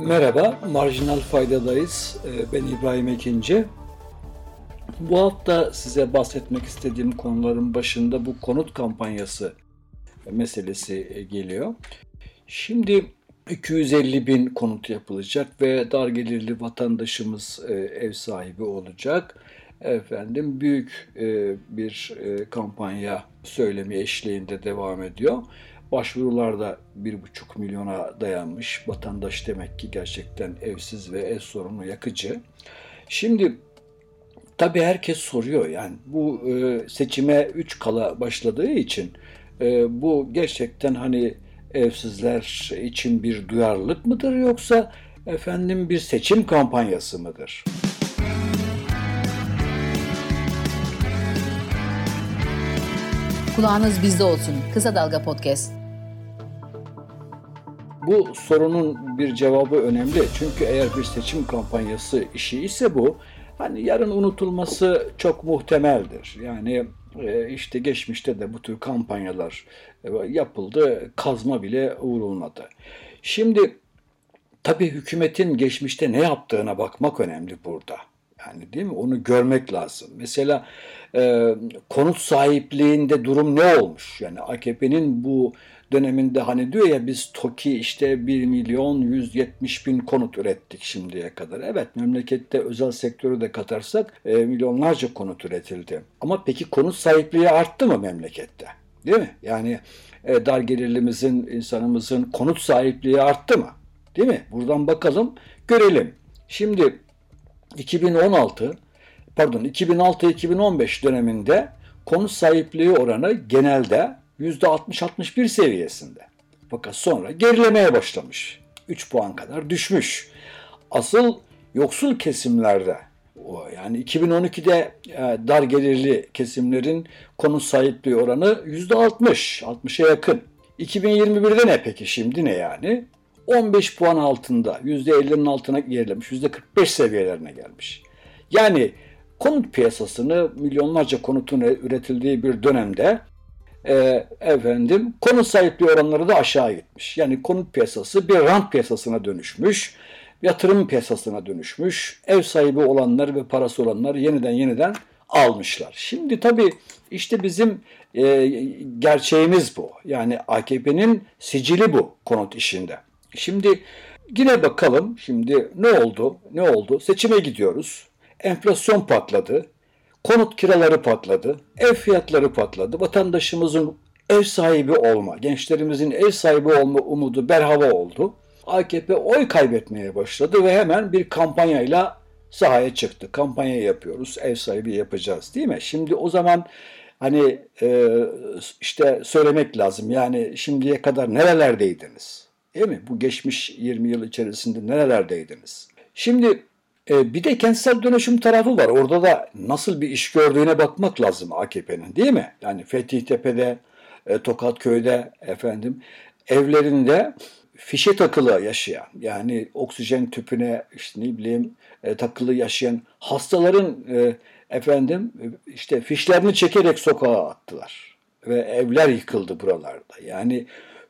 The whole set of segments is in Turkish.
Merhaba, Marjinal Fayda'dayız. Ee, ben İbrahim Ekinci. Bu hafta size bahsetmek istediğim konuların başında bu konut kampanyası meselesi e, geliyor. Şimdi 250 bin konut yapılacak ve dar gelirli vatandaşımız e, ev sahibi olacak. Efendim büyük e, bir kampanya söylemi eşliğinde devam ediyor. Başvurular da 1,5 milyona dayanmış. Vatandaş demek ki gerçekten evsiz ve ev sorunu yakıcı. Şimdi tabii herkes soruyor yani bu e, seçime 3 kala başladığı için e, bu gerçekten hani evsizler için bir duyarlılık mıdır yoksa efendim bir seçim kampanyası mıdır? Kulağınız bizde olsun. Kısa Dalga Podcast. Bu sorunun bir cevabı önemli. Çünkü eğer bir seçim kampanyası işi ise bu, hani yarın unutulması çok muhtemeldir. Yani e, işte geçmişte de bu tür kampanyalar e, yapıldı, kazma bile vurulmadı. Şimdi tabii hükümetin geçmişte ne yaptığına bakmak önemli burada. Yani değil mi? Onu görmek lazım. Mesela e, konut sahipliğinde durum ne olmuş? Yani AKP'nin bu döneminde hani diyor ya biz TOKİ işte 1 milyon 170 bin konut ürettik şimdiye kadar. Evet memlekette özel sektörü de katarsak e, milyonlarca konut üretildi. Ama peki konut sahipliği arttı mı memlekette? Değil mi? Yani e, dar gelirlimizin, insanımızın konut sahipliği arttı mı? Değil mi? Buradan bakalım, görelim. Şimdi 2016 pardon 2006-2015 döneminde konut sahipliği oranı genelde %60-61 seviyesinde. Fakat sonra gerilemeye başlamış. 3 puan kadar düşmüş. Asıl yoksul kesimlerde yani 2012'de e, dar gelirli kesimlerin konut sahipliği oranı %60, 60'a yakın. 2021'de ne peki şimdi ne yani? 15 puan altında, %50'nin altına gerilemiş, %45 seviyelerine gelmiş. Yani konut piyasasını milyonlarca konutun üretildiği bir dönemde e, efendim konut sahipliği oranları da aşağı gitmiş. Yani konut piyasası bir rant piyasasına dönüşmüş, yatırım piyasasına dönüşmüş. Ev sahibi olanlar ve parası olanlar yeniden yeniden almışlar. Şimdi tabii işte bizim e, gerçeğimiz bu. Yani AKP'nin sicili bu konut işinde. Şimdi yine bakalım şimdi ne oldu? Ne oldu? Seçime gidiyoruz. Enflasyon patladı. Konut kiraları patladı. Ev fiyatları patladı. Vatandaşımızın ev sahibi olma, gençlerimizin ev sahibi olma umudu berhava oldu. AKP oy kaybetmeye başladı ve hemen bir kampanyayla sahaya çıktı. Kampanya yapıyoruz, ev sahibi yapacağız değil mi? Şimdi o zaman hani e, işte söylemek lazım. Yani şimdiye kadar nerelerdeydiniz? Değil mi? Bu geçmiş 20 yıl içerisinde nerelerdeydiniz? Şimdi e, bir de kentsel dönüşüm tarafı var. Orada da nasıl bir iş gördüğüne bakmak lazım AKP'nin değil mi? Yani Fethiyetepe'de, e, Tokatköy'de efendim evlerinde fişe takılı yaşayan yani oksijen tüpüne işte ne bileyim e, takılı yaşayan hastaların e, efendim işte fişlerini çekerek sokağa attılar ve evler yıkıldı buralarda. Yani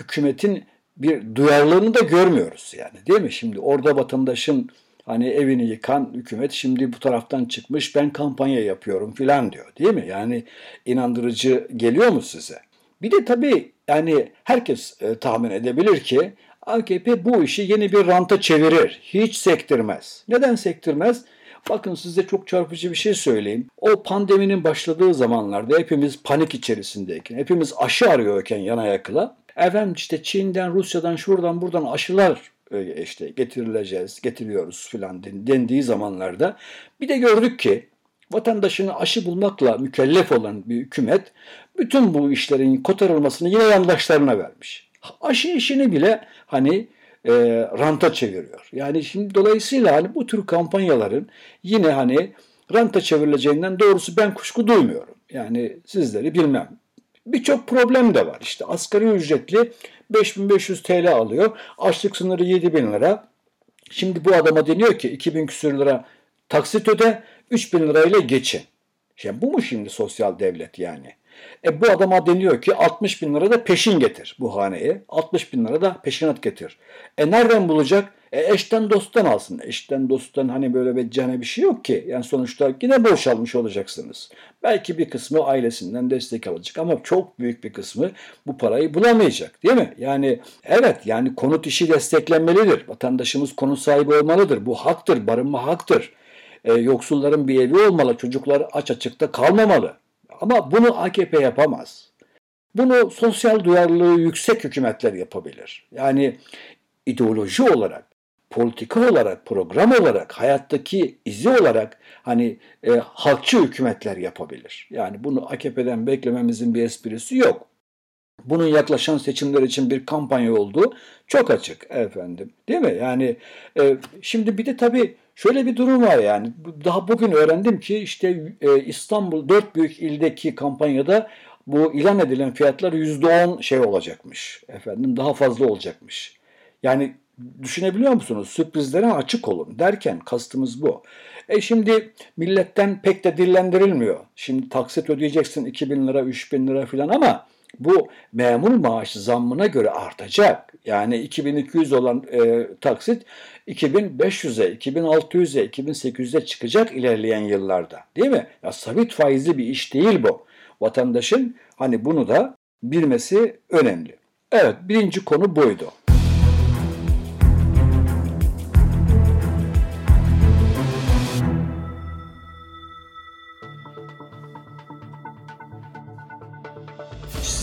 hükümetin bir duyarlılığını da görmüyoruz yani değil mi? Şimdi orada vatandaşın hani evini yıkan hükümet şimdi bu taraftan çıkmış ben kampanya yapıyorum filan diyor değil mi? Yani inandırıcı geliyor mu size? Bir de tabii yani herkes e, tahmin edebilir ki AKP bu işi yeni bir ranta çevirir. Hiç sektirmez. Neden sektirmez? Bakın size çok çarpıcı bir şey söyleyeyim. O pandeminin başladığı zamanlarda hepimiz panik içerisindeyken, hepimiz aşı arıyorken yana yakıla Efendim işte Çin'den, Rusya'dan, şuradan buradan aşılar e, işte getirileceğiz, getiriyoruz filan dendiği zamanlarda bir de gördük ki vatandaşını aşı bulmakla mükellef olan bir hükümet bütün bu işlerin kotarılmasını yine yandaşlarına vermiş. Aşı işini bile hani e, ranta çeviriyor. Yani şimdi dolayısıyla hani bu tür kampanyaların yine hani ranta çevrileceğinden doğrusu ben kuşku duymuyorum. Yani sizleri bilmem. Birçok problem de var. İşte asgari ücretli 5500 TL alıyor. Açlık sınırı 7000 lira. Şimdi bu adama deniyor ki 2000 küsür lira taksit öde 3000 lirayla geçin. Yani bu mu şimdi sosyal devlet yani? E bu adama deniyor ki 60 bin lira da peşin getir bu haneye. 60 bin lira da peşinat getir. E nereden bulacak? E eşten dosttan alsın. Eşten dosttan hani böyle beccane bir şey yok ki. Yani sonuçta yine borç almış olacaksınız. Belki bir kısmı ailesinden destek alacak ama çok büyük bir kısmı bu parayı bulamayacak değil mi? Yani evet yani konut işi desteklenmelidir. Vatandaşımız konut sahibi olmalıdır. Bu haktır, barınma haktır. E, yoksulların bir evi olmalı, çocuklar aç açıkta kalmamalı. Ama bunu AKP yapamaz. Bunu sosyal duyarlılığı yüksek hükümetler yapabilir. Yani ideoloji olarak, politika olarak, program olarak, hayattaki izi olarak hani e, halkçı hükümetler yapabilir. Yani bunu AKP'den beklememizin bir esprisi yok. Bunun yaklaşan seçimler için bir kampanya olduğu çok açık efendim. Değil mi? Yani e, şimdi bir de tabii şöyle bir durum var yani. Daha bugün öğrendim ki işte e, İstanbul dört büyük ildeki kampanyada bu ilan edilen fiyatlar %10 şey olacakmış. Efendim daha fazla olacakmış. Yani düşünebiliyor musunuz? Sürprizlere açık olun derken kastımız bu. E şimdi milletten pek de dillendirilmiyor. Şimdi taksit ödeyeceksin 2000 lira, 3000 lira filan ama bu memur maaşı zammına göre artacak. Yani 2200 olan e, taksit 2500'e, 2600'e, 2800'e çıkacak ilerleyen yıllarda. Değil mi? Ya sabit faizli bir iş değil bu vatandaşın hani bunu da bilmesi önemli. Evet birinci konu buydu.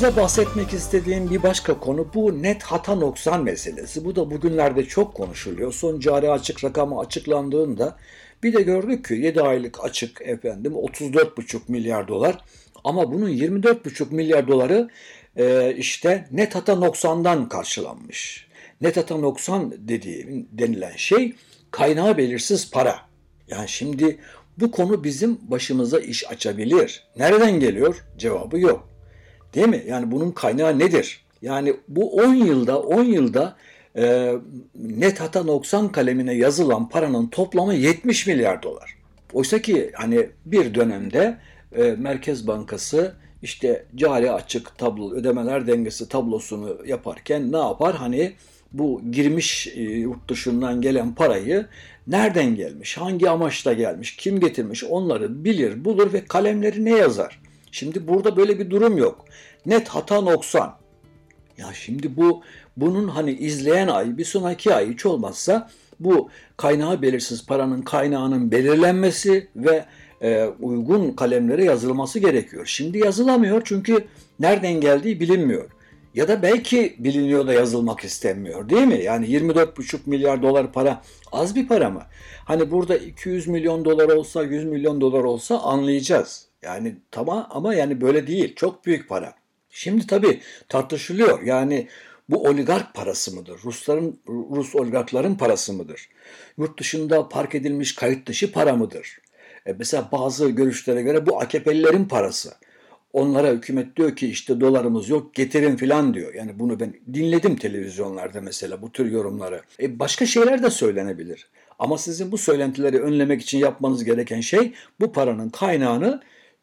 Size bahsetmek istediğim bir başka konu bu net hata noksan meselesi. Bu da bugünlerde çok konuşuluyor. Son cari açık rakamı açıklandığında bir de gördük ki 7 aylık açık efendim 34,5 milyar dolar ama bunun 24,5 milyar doları e, işte net hata noksandan karşılanmış. Net hata noksan dediğim denilen şey kaynağı belirsiz para. Yani şimdi bu konu bizim başımıza iş açabilir. Nereden geliyor? Cevabı yok. Değil mi? Yani bunun kaynağı nedir? Yani bu 10 yılda 10 yılda e, net hata noksan kalemine yazılan paranın toplamı 70 milyar dolar. Oysa ki hani bir dönemde e, Merkez Bankası işte cari açık tablo ödemeler dengesi tablosunu yaparken ne yapar? Hani bu girmiş e, yurt dışından gelen parayı nereden gelmiş, hangi amaçla gelmiş, kim getirmiş onları bilir, bulur ve kalemleri ne yazar? Şimdi burada böyle bir durum yok. Net hata noksan. Ya şimdi bu bunun hani izleyen ay bir sonraki ay hiç olmazsa bu kaynağı belirsiz paranın kaynağının belirlenmesi ve e, uygun kalemlere yazılması gerekiyor. Şimdi yazılamıyor çünkü nereden geldiği bilinmiyor. Ya da belki biliniyor da yazılmak istenmiyor değil mi? Yani 24,5 milyar dolar para az bir para mı? Hani burada 200 milyon dolar olsa 100 milyon dolar olsa anlayacağız. Yani tamam ama yani böyle değil. Çok büyük para. Şimdi tabii tartışılıyor. Yani bu oligark parası mıdır? Rusların Rus oligarkların parası mıdır? Yurt dışında park edilmiş kayıt dışı para mıdır? E mesela bazı görüşlere göre bu AKP'lilerin parası. Onlara hükümet diyor ki işte dolarımız yok getirin filan diyor. Yani bunu ben dinledim televizyonlarda mesela bu tür yorumları. E başka şeyler de söylenebilir. Ama sizin bu söylentileri önlemek için yapmanız gereken şey bu paranın kaynağını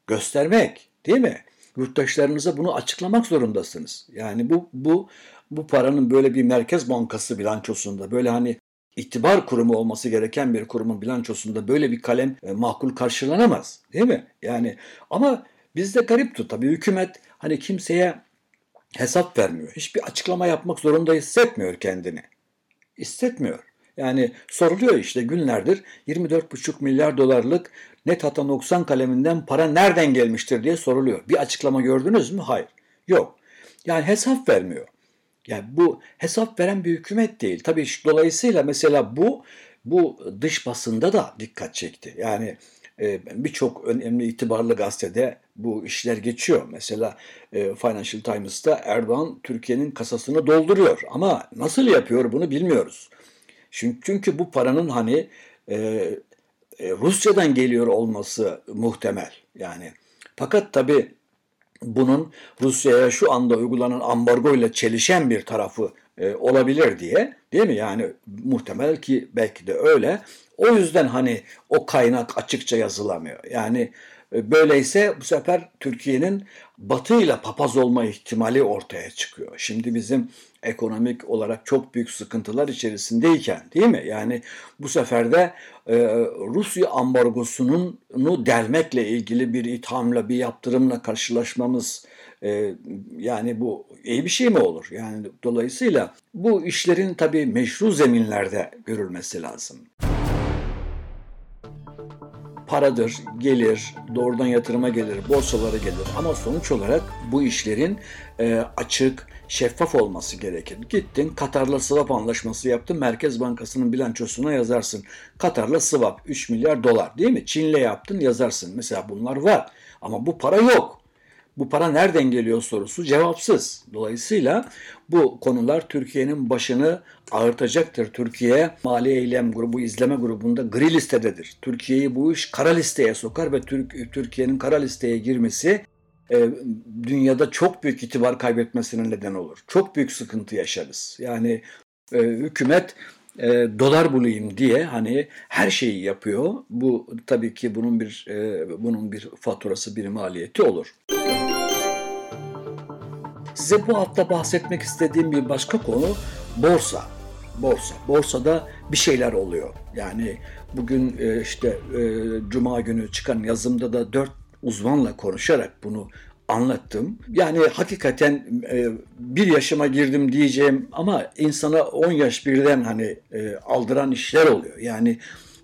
göstermek değil mi? Yurttaşlarınıza bunu açıklamak zorundasınız. Yani bu bu bu paranın böyle bir merkez bankası bilançosunda böyle hani itibar kurumu olması gereken bir kurumun bilançosunda böyle bir kalem e, makul karşılanamaz. Değil mi? Yani ama bizde garipti tabii hükümet hani kimseye hesap vermiyor. Hiçbir açıklama yapmak zorunda hissetmiyor kendini. Hissetmiyor. Yani soruluyor işte günlerdir 24,5 milyar dolarlık net hata noksan kaleminden para nereden gelmiştir diye soruluyor. Bir açıklama gördünüz mü? Hayır. Yok. Yani hesap vermiyor. Yani bu hesap veren bir hükümet değil. Tabii dolayısıyla mesela bu bu dış basında da dikkat çekti. Yani e, birçok önemli itibarlı gazetede bu işler geçiyor. Mesela e, Financial Times'ta Erdoğan Türkiye'nin kasasını dolduruyor ama nasıl yapıyor bunu bilmiyoruz. Çünkü, çünkü bu paranın hani e, e, Rusya'dan geliyor olması muhtemel. Yani fakat tabii bunun Rusya'ya şu anda uygulanan ambargo ile çelişen bir tarafı e, olabilir diye değil mi? Yani muhtemel ki belki de öyle. O yüzden hani o kaynak açıkça yazılamıyor. Yani E, böyleyse bu sefer Türkiye'nin Batı ile papaz olma ihtimali ortaya çıkıyor. Şimdi bizim ekonomik olarak çok büyük sıkıntılar içerisindeyken değil mi? Yani bu sefer de e, Rusya ambargosunun delmekle ilgili bir ithamla, bir yaptırımla karşılaşmamız e, yani bu iyi bir şey mi olur? Yani dolayısıyla bu işlerin tabii meşru zeminlerde görülmesi lazım paradır, gelir, doğrudan yatırıma gelir, borsalara gelir. Ama sonuç olarak bu işlerin e, açık, şeffaf olması gerekir. Gittin Katar'la swap anlaşması yaptın. Merkez Bankası'nın bilançosuna yazarsın. Katar'la swap 3 milyar dolar değil mi? Çin'le yaptın yazarsın. Mesela bunlar var. Ama bu para yok bu para nereden geliyor sorusu cevapsız. Dolayısıyla bu konular Türkiye'nin başını ağırtacaktır. Türkiye Mali Eylem Grubu izleme grubunda gri listededir. Türkiye'yi bu iş kara listeye sokar ve Türkiye'nin kara listeye girmesi e, dünyada çok büyük itibar kaybetmesine neden olur. Çok büyük sıkıntı yaşarız. Yani e, hükümet e, dolar bulayım diye hani her şeyi yapıyor. Bu tabii ki bunun bir e, bunun bir faturası, bir maliyeti olur. Size bu hafta bahsetmek istediğim bir başka konu borsa. Borsa. Borsada bir şeyler oluyor. Yani bugün e, işte e, Cuma günü çıkan yazımda da dört uzmanla konuşarak bunu anlattım. Yani hakikaten e, bir yaşıma girdim diyeceğim ama insana 10 yaş birden hani aldıran işler oluyor. Yani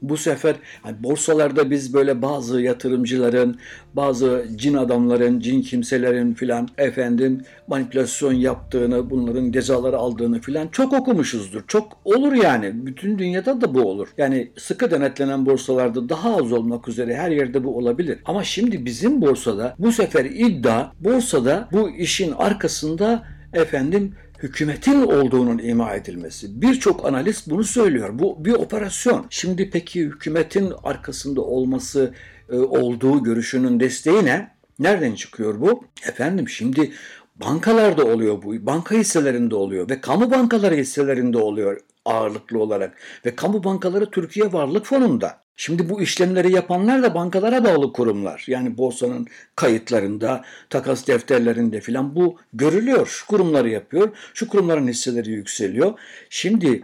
bu sefer hani borsalarda biz böyle bazı yatırımcıların, bazı cin adamların, cin kimselerin filan efendim manipülasyon yaptığını, bunların cezaları aldığını filan çok okumuşuzdur. Çok olur yani. Bütün dünyada da bu olur. Yani sıkı denetlenen borsalarda daha az olmak üzere her yerde bu olabilir. Ama şimdi bizim borsada bu sefer iddia borsada bu işin arkasında efendim hükümetin olduğunun ima edilmesi. Birçok analist bunu söylüyor. Bu bir operasyon. Şimdi peki hükümetin arkasında olması e, olduğu görüşünün desteği ne? Nereden çıkıyor bu? Efendim şimdi bankalarda oluyor bu. Banka hisselerinde oluyor ve kamu bankaları hisselerinde oluyor ağırlıklı olarak. Ve kamu bankaları Türkiye Varlık Fonu'nda. Şimdi bu işlemleri yapanlar da bankalara bağlı kurumlar. Yani borsanın kayıtlarında, takas defterlerinde filan bu görülüyor. Şu kurumları yapıyor, şu kurumların hisseleri yükseliyor. Şimdi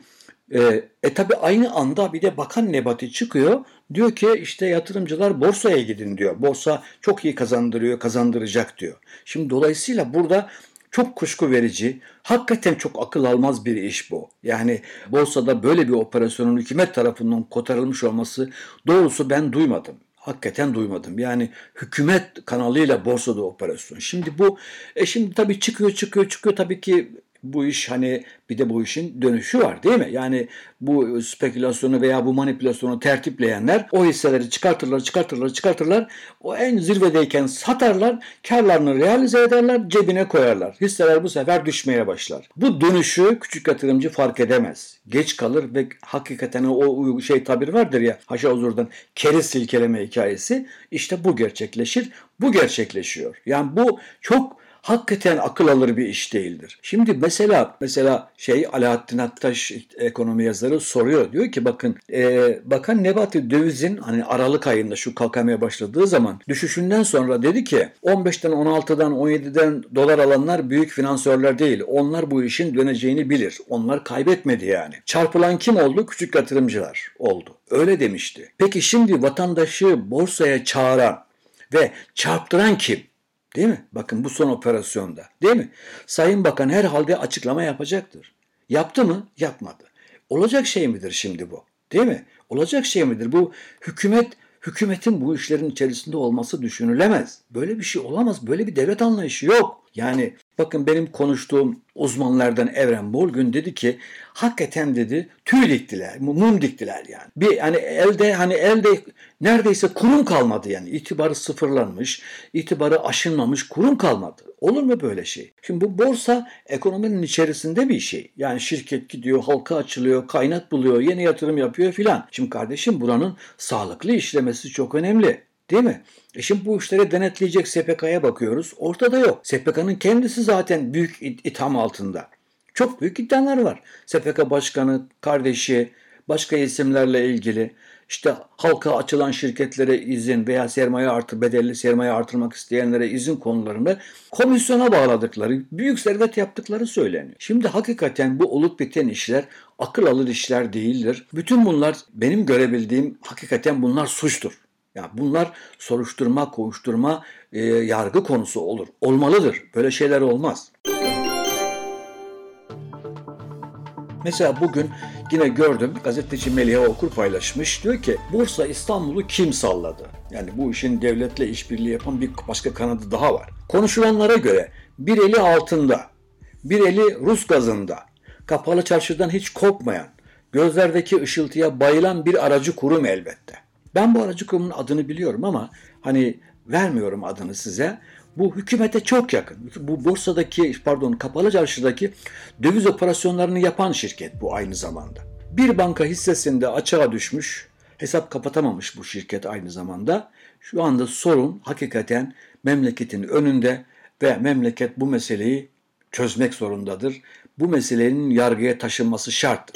e, e tabi aynı anda bir de Bakan Nebati çıkıyor. Diyor ki işte yatırımcılar borsaya gidin diyor. Borsa çok iyi kazandırıyor, kazandıracak diyor. Şimdi dolayısıyla burada çok kuşku verici, hakikaten çok akıl almaz bir iş bu. Yani borsada böyle bir operasyonun hükümet tarafından kotarılmış olması doğrusu ben duymadım. Hakikaten duymadım. Yani hükümet kanalıyla borsada operasyon. Şimdi bu, e şimdi tabii çıkıyor çıkıyor çıkıyor tabii ki bu iş hani bir de bu işin dönüşü var değil mi? Yani bu spekülasyonu veya bu manipülasyonu tertipleyenler o hisseleri çıkartırlar, çıkartırlar, çıkartırlar. O en zirvedeyken satarlar, karlarını realize ederler, cebine koyarlar. Hisseler bu sefer düşmeye başlar. Bu dönüşü küçük yatırımcı fark edemez. Geç kalır ve hakikaten o şey tabir vardır ya haşa huzurdan keriz silkeleme hikayesi. İşte bu gerçekleşir. Bu gerçekleşiyor. Yani bu çok hakikaten akıl alır bir iş değildir. Şimdi mesela mesela şey Alaaddin Attaş ekonomi yazarı soruyor. Diyor ki bakın e, Bakan Nebati dövizin hani Aralık ayında şu kalkamaya başladığı zaman düşüşünden sonra dedi ki 15'ten 16'dan 17'den dolar alanlar büyük finansörler değil. Onlar bu işin döneceğini bilir. Onlar kaybetmedi yani. Çarpılan kim oldu? Küçük yatırımcılar oldu. Öyle demişti. Peki şimdi vatandaşı borsaya çağıran ve çarptıran kim? Değil mi? Bakın bu son operasyonda. Değil mi? Sayın Bakan herhalde açıklama yapacaktır. Yaptı mı? Yapmadı. Olacak şey midir şimdi bu? Değil mi? Olacak şey midir? Bu hükümet hükümetin bu işlerin içerisinde olması düşünülemez. Böyle bir şey olamaz. Böyle bir devlet anlayışı yok. Yani bakın benim konuştuğum uzmanlardan Evren Bolgün dedi ki hakikaten dedi tüy diktiler, mum diktiler yani. Bir hani elde hani elde neredeyse kurum kalmadı yani. itibarı sıfırlanmış, itibarı aşınmamış kurum kalmadı. Olur mu böyle şey? Şimdi bu borsa ekonominin içerisinde bir şey. Yani şirket gidiyor, halka açılıyor, kaynak buluyor, yeni yatırım yapıyor filan. Şimdi kardeşim buranın sağlıklı işlemesi çok önemli. Değil mi? E şimdi bu işleri denetleyecek SPK'ya bakıyoruz. Ortada yok. SPK'nın kendisi zaten büyük itham altında. Çok büyük iddialar var. SPK başkanı, kardeşi, başka isimlerle ilgili. işte halka açılan şirketlere izin veya sermaye artı bedelli sermaye artırmak isteyenlere izin konularını komisyona bağladıkları, büyük servet yaptıkları söyleniyor. Şimdi hakikaten bu olup biten işler akıl alır işler değildir. Bütün bunlar benim görebildiğim hakikaten bunlar suçtur. Ya bunlar soruşturma, kovuşturma, e, yargı konusu olur. Olmalıdır. Böyle şeyler olmaz. Mesela bugün yine gördüm gazeteci Meliha Okur paylaşmış. Diyor ki Bursa İstanbul'u kim salladı? Yani bu işin devletle işbirliği yapan bir başka kanadı daha var. Konuşulanlara göre bir eli altında, bir eli Rus gazında, kapalı çarşıdan hiç korkmayan, gözlerdeki ışıltıya bayılan bir aracı kurum elbette. Ben bu aracı kurumun adını biliyorum ama hani vermiyorum adını size. Bu hükümete çok yakın. Bu borsadaki pardon kapalı çarşıdaki döviz operasyonlarını yapan şirket bu aynı zamanda. Bir banka hissesinde açığa düşmüş, hesap kapatamamış bu şirket aynı zamanda. Şu anda sorun hakikaten memleketin önünde ve memleket bu meseleyi çözmek zorundadır. Bu meselenin yargıya taşınması şart.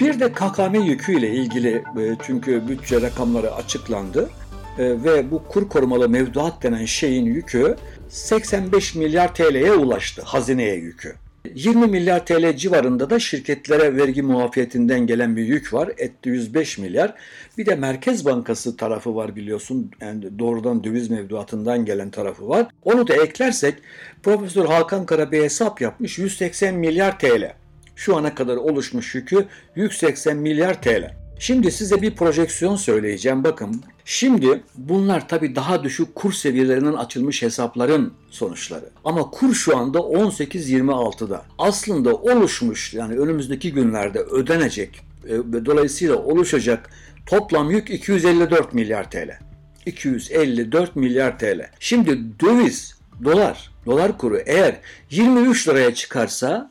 Bir de KKM yüküyle ilgili e, çünkü bütçe rakamları açıklandı e, ve bu kur korumalı mevduat denen şeyin yükü 85 milyar TL'ye ulaştı hazineye yükü. 20 milyar TL civarında da şirketlere vergi muafiyetinden gelen bir yük var. Etti 105 milyar. Bir de Merkez Bankası tarafı var biliyorsun. Yani doğrudan döviz mevduatından gelen tarafı var. Onu da eklersek Profesör Hakan Kara bir hesap yapmış 180 milyar TL. Şu ana kadar oluşmuş yükü 180 milyar TL. Şimdi size bir projeksiyon söyleyeceğim. Bakın şimdi bunlar tabii daha düşük kur seviyelerinin açılmış hesapların sonuçları. Ama kur şu anda 18.26'da. Aslında oluşmuş yani önümüzdeki günlerde ödenecek ve dolayısıyla oluşacak toplam yük 254 milyar TL. 254 milyar TL. Şimdi döviz, dolar, dolar kuru eğer 23 liraya çıkarsa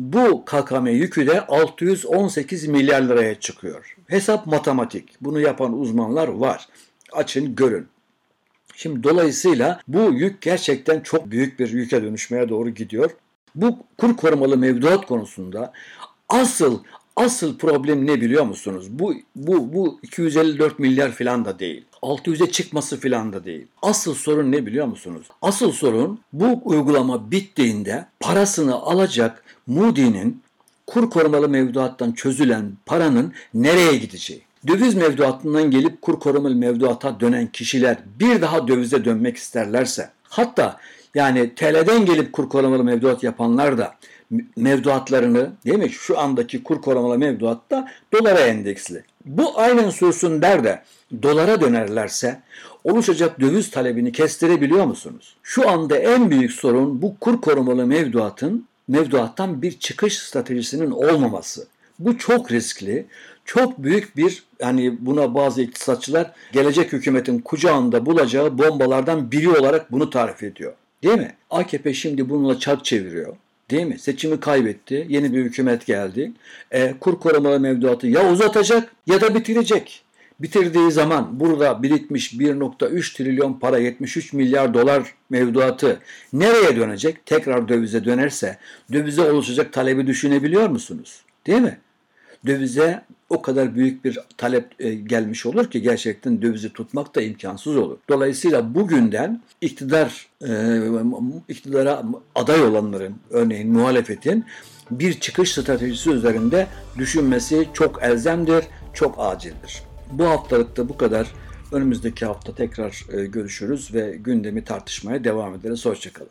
bu KKM yükü de 618 milyar liraya çıkıyor. Hesap matematik. Bunu yapan uzmanlar var. Açın görün. Şimdi dolayısıyla bu yük gerçekten çok büyük bir yüke dönüşmeye doğru gidiyor. Bu kur korumalı mevduat konusunda asıl asıl problem ne biliyor musunuz? Bu bu bu 254 milyar falan da değil. 600'e çıkması falan da değil. Asıl sorun ne biliyor musunuz? Asıl sorun bu uygulama bittiğinde parasını alacak Moody'nin kur korumalı mevduattan çözülen paranın nereye gideceği. Döviz mevduatından gelip kur korumalı mevduata dönen kişiler bir daha dövize dönmek isterlerse hatta yani TL'den gelip kur korumalı mevduat yapanlar da mevduatlarını değil mi şu andaki kur korumalı mevduatta dolara endeksli. Bu aynen sürsün der de dolara dönerlerse oluşacak döviz talebini kestirebiliyor musunuz? Şu anda en büyük sorun bu kur korumalı mevduatın mevduattan bir çıkış stratejisinin olmaması. Bu çok riskli, çok büyük bir yani buna bazı iktisatçılar gelecek hükümetin kucağında bulacağı bombalardan biri olarak bunu tarif ediyor. Değil mi? AKP şimdi bununla çark çeviriyor. Değil mi? Seçimi kaybetti. Yeni bir hükümet geldi. E, kur korumalı mevduatı ya uzatacak ya da bitirecek. Bitirdiği zaman burada birikmiş 1.3 trilyon para 73 milyar dolar mevduatı nereye dönecek? Tekrar dövize dönerse dövize oluşacak talebi düşünebiliyor musunuz? Değil mi? Dövize o kadar büyük bir talep e, gelmiş olur ki gerçekten dövizi tutmak da imkansız olur. Dolayısıyla bugünden iktidar e, iktidara aday olanların örneğin muhalefetin bir çıkış stratejisi üzerinde düşünmesi çok elzemdir, çok acildir. Bu haftalıkta bu kadar. Önümüzdeki hafta tekrar e, görüşürüz ve gündemi tartışmaya devam ederiz. Hoşçakalın.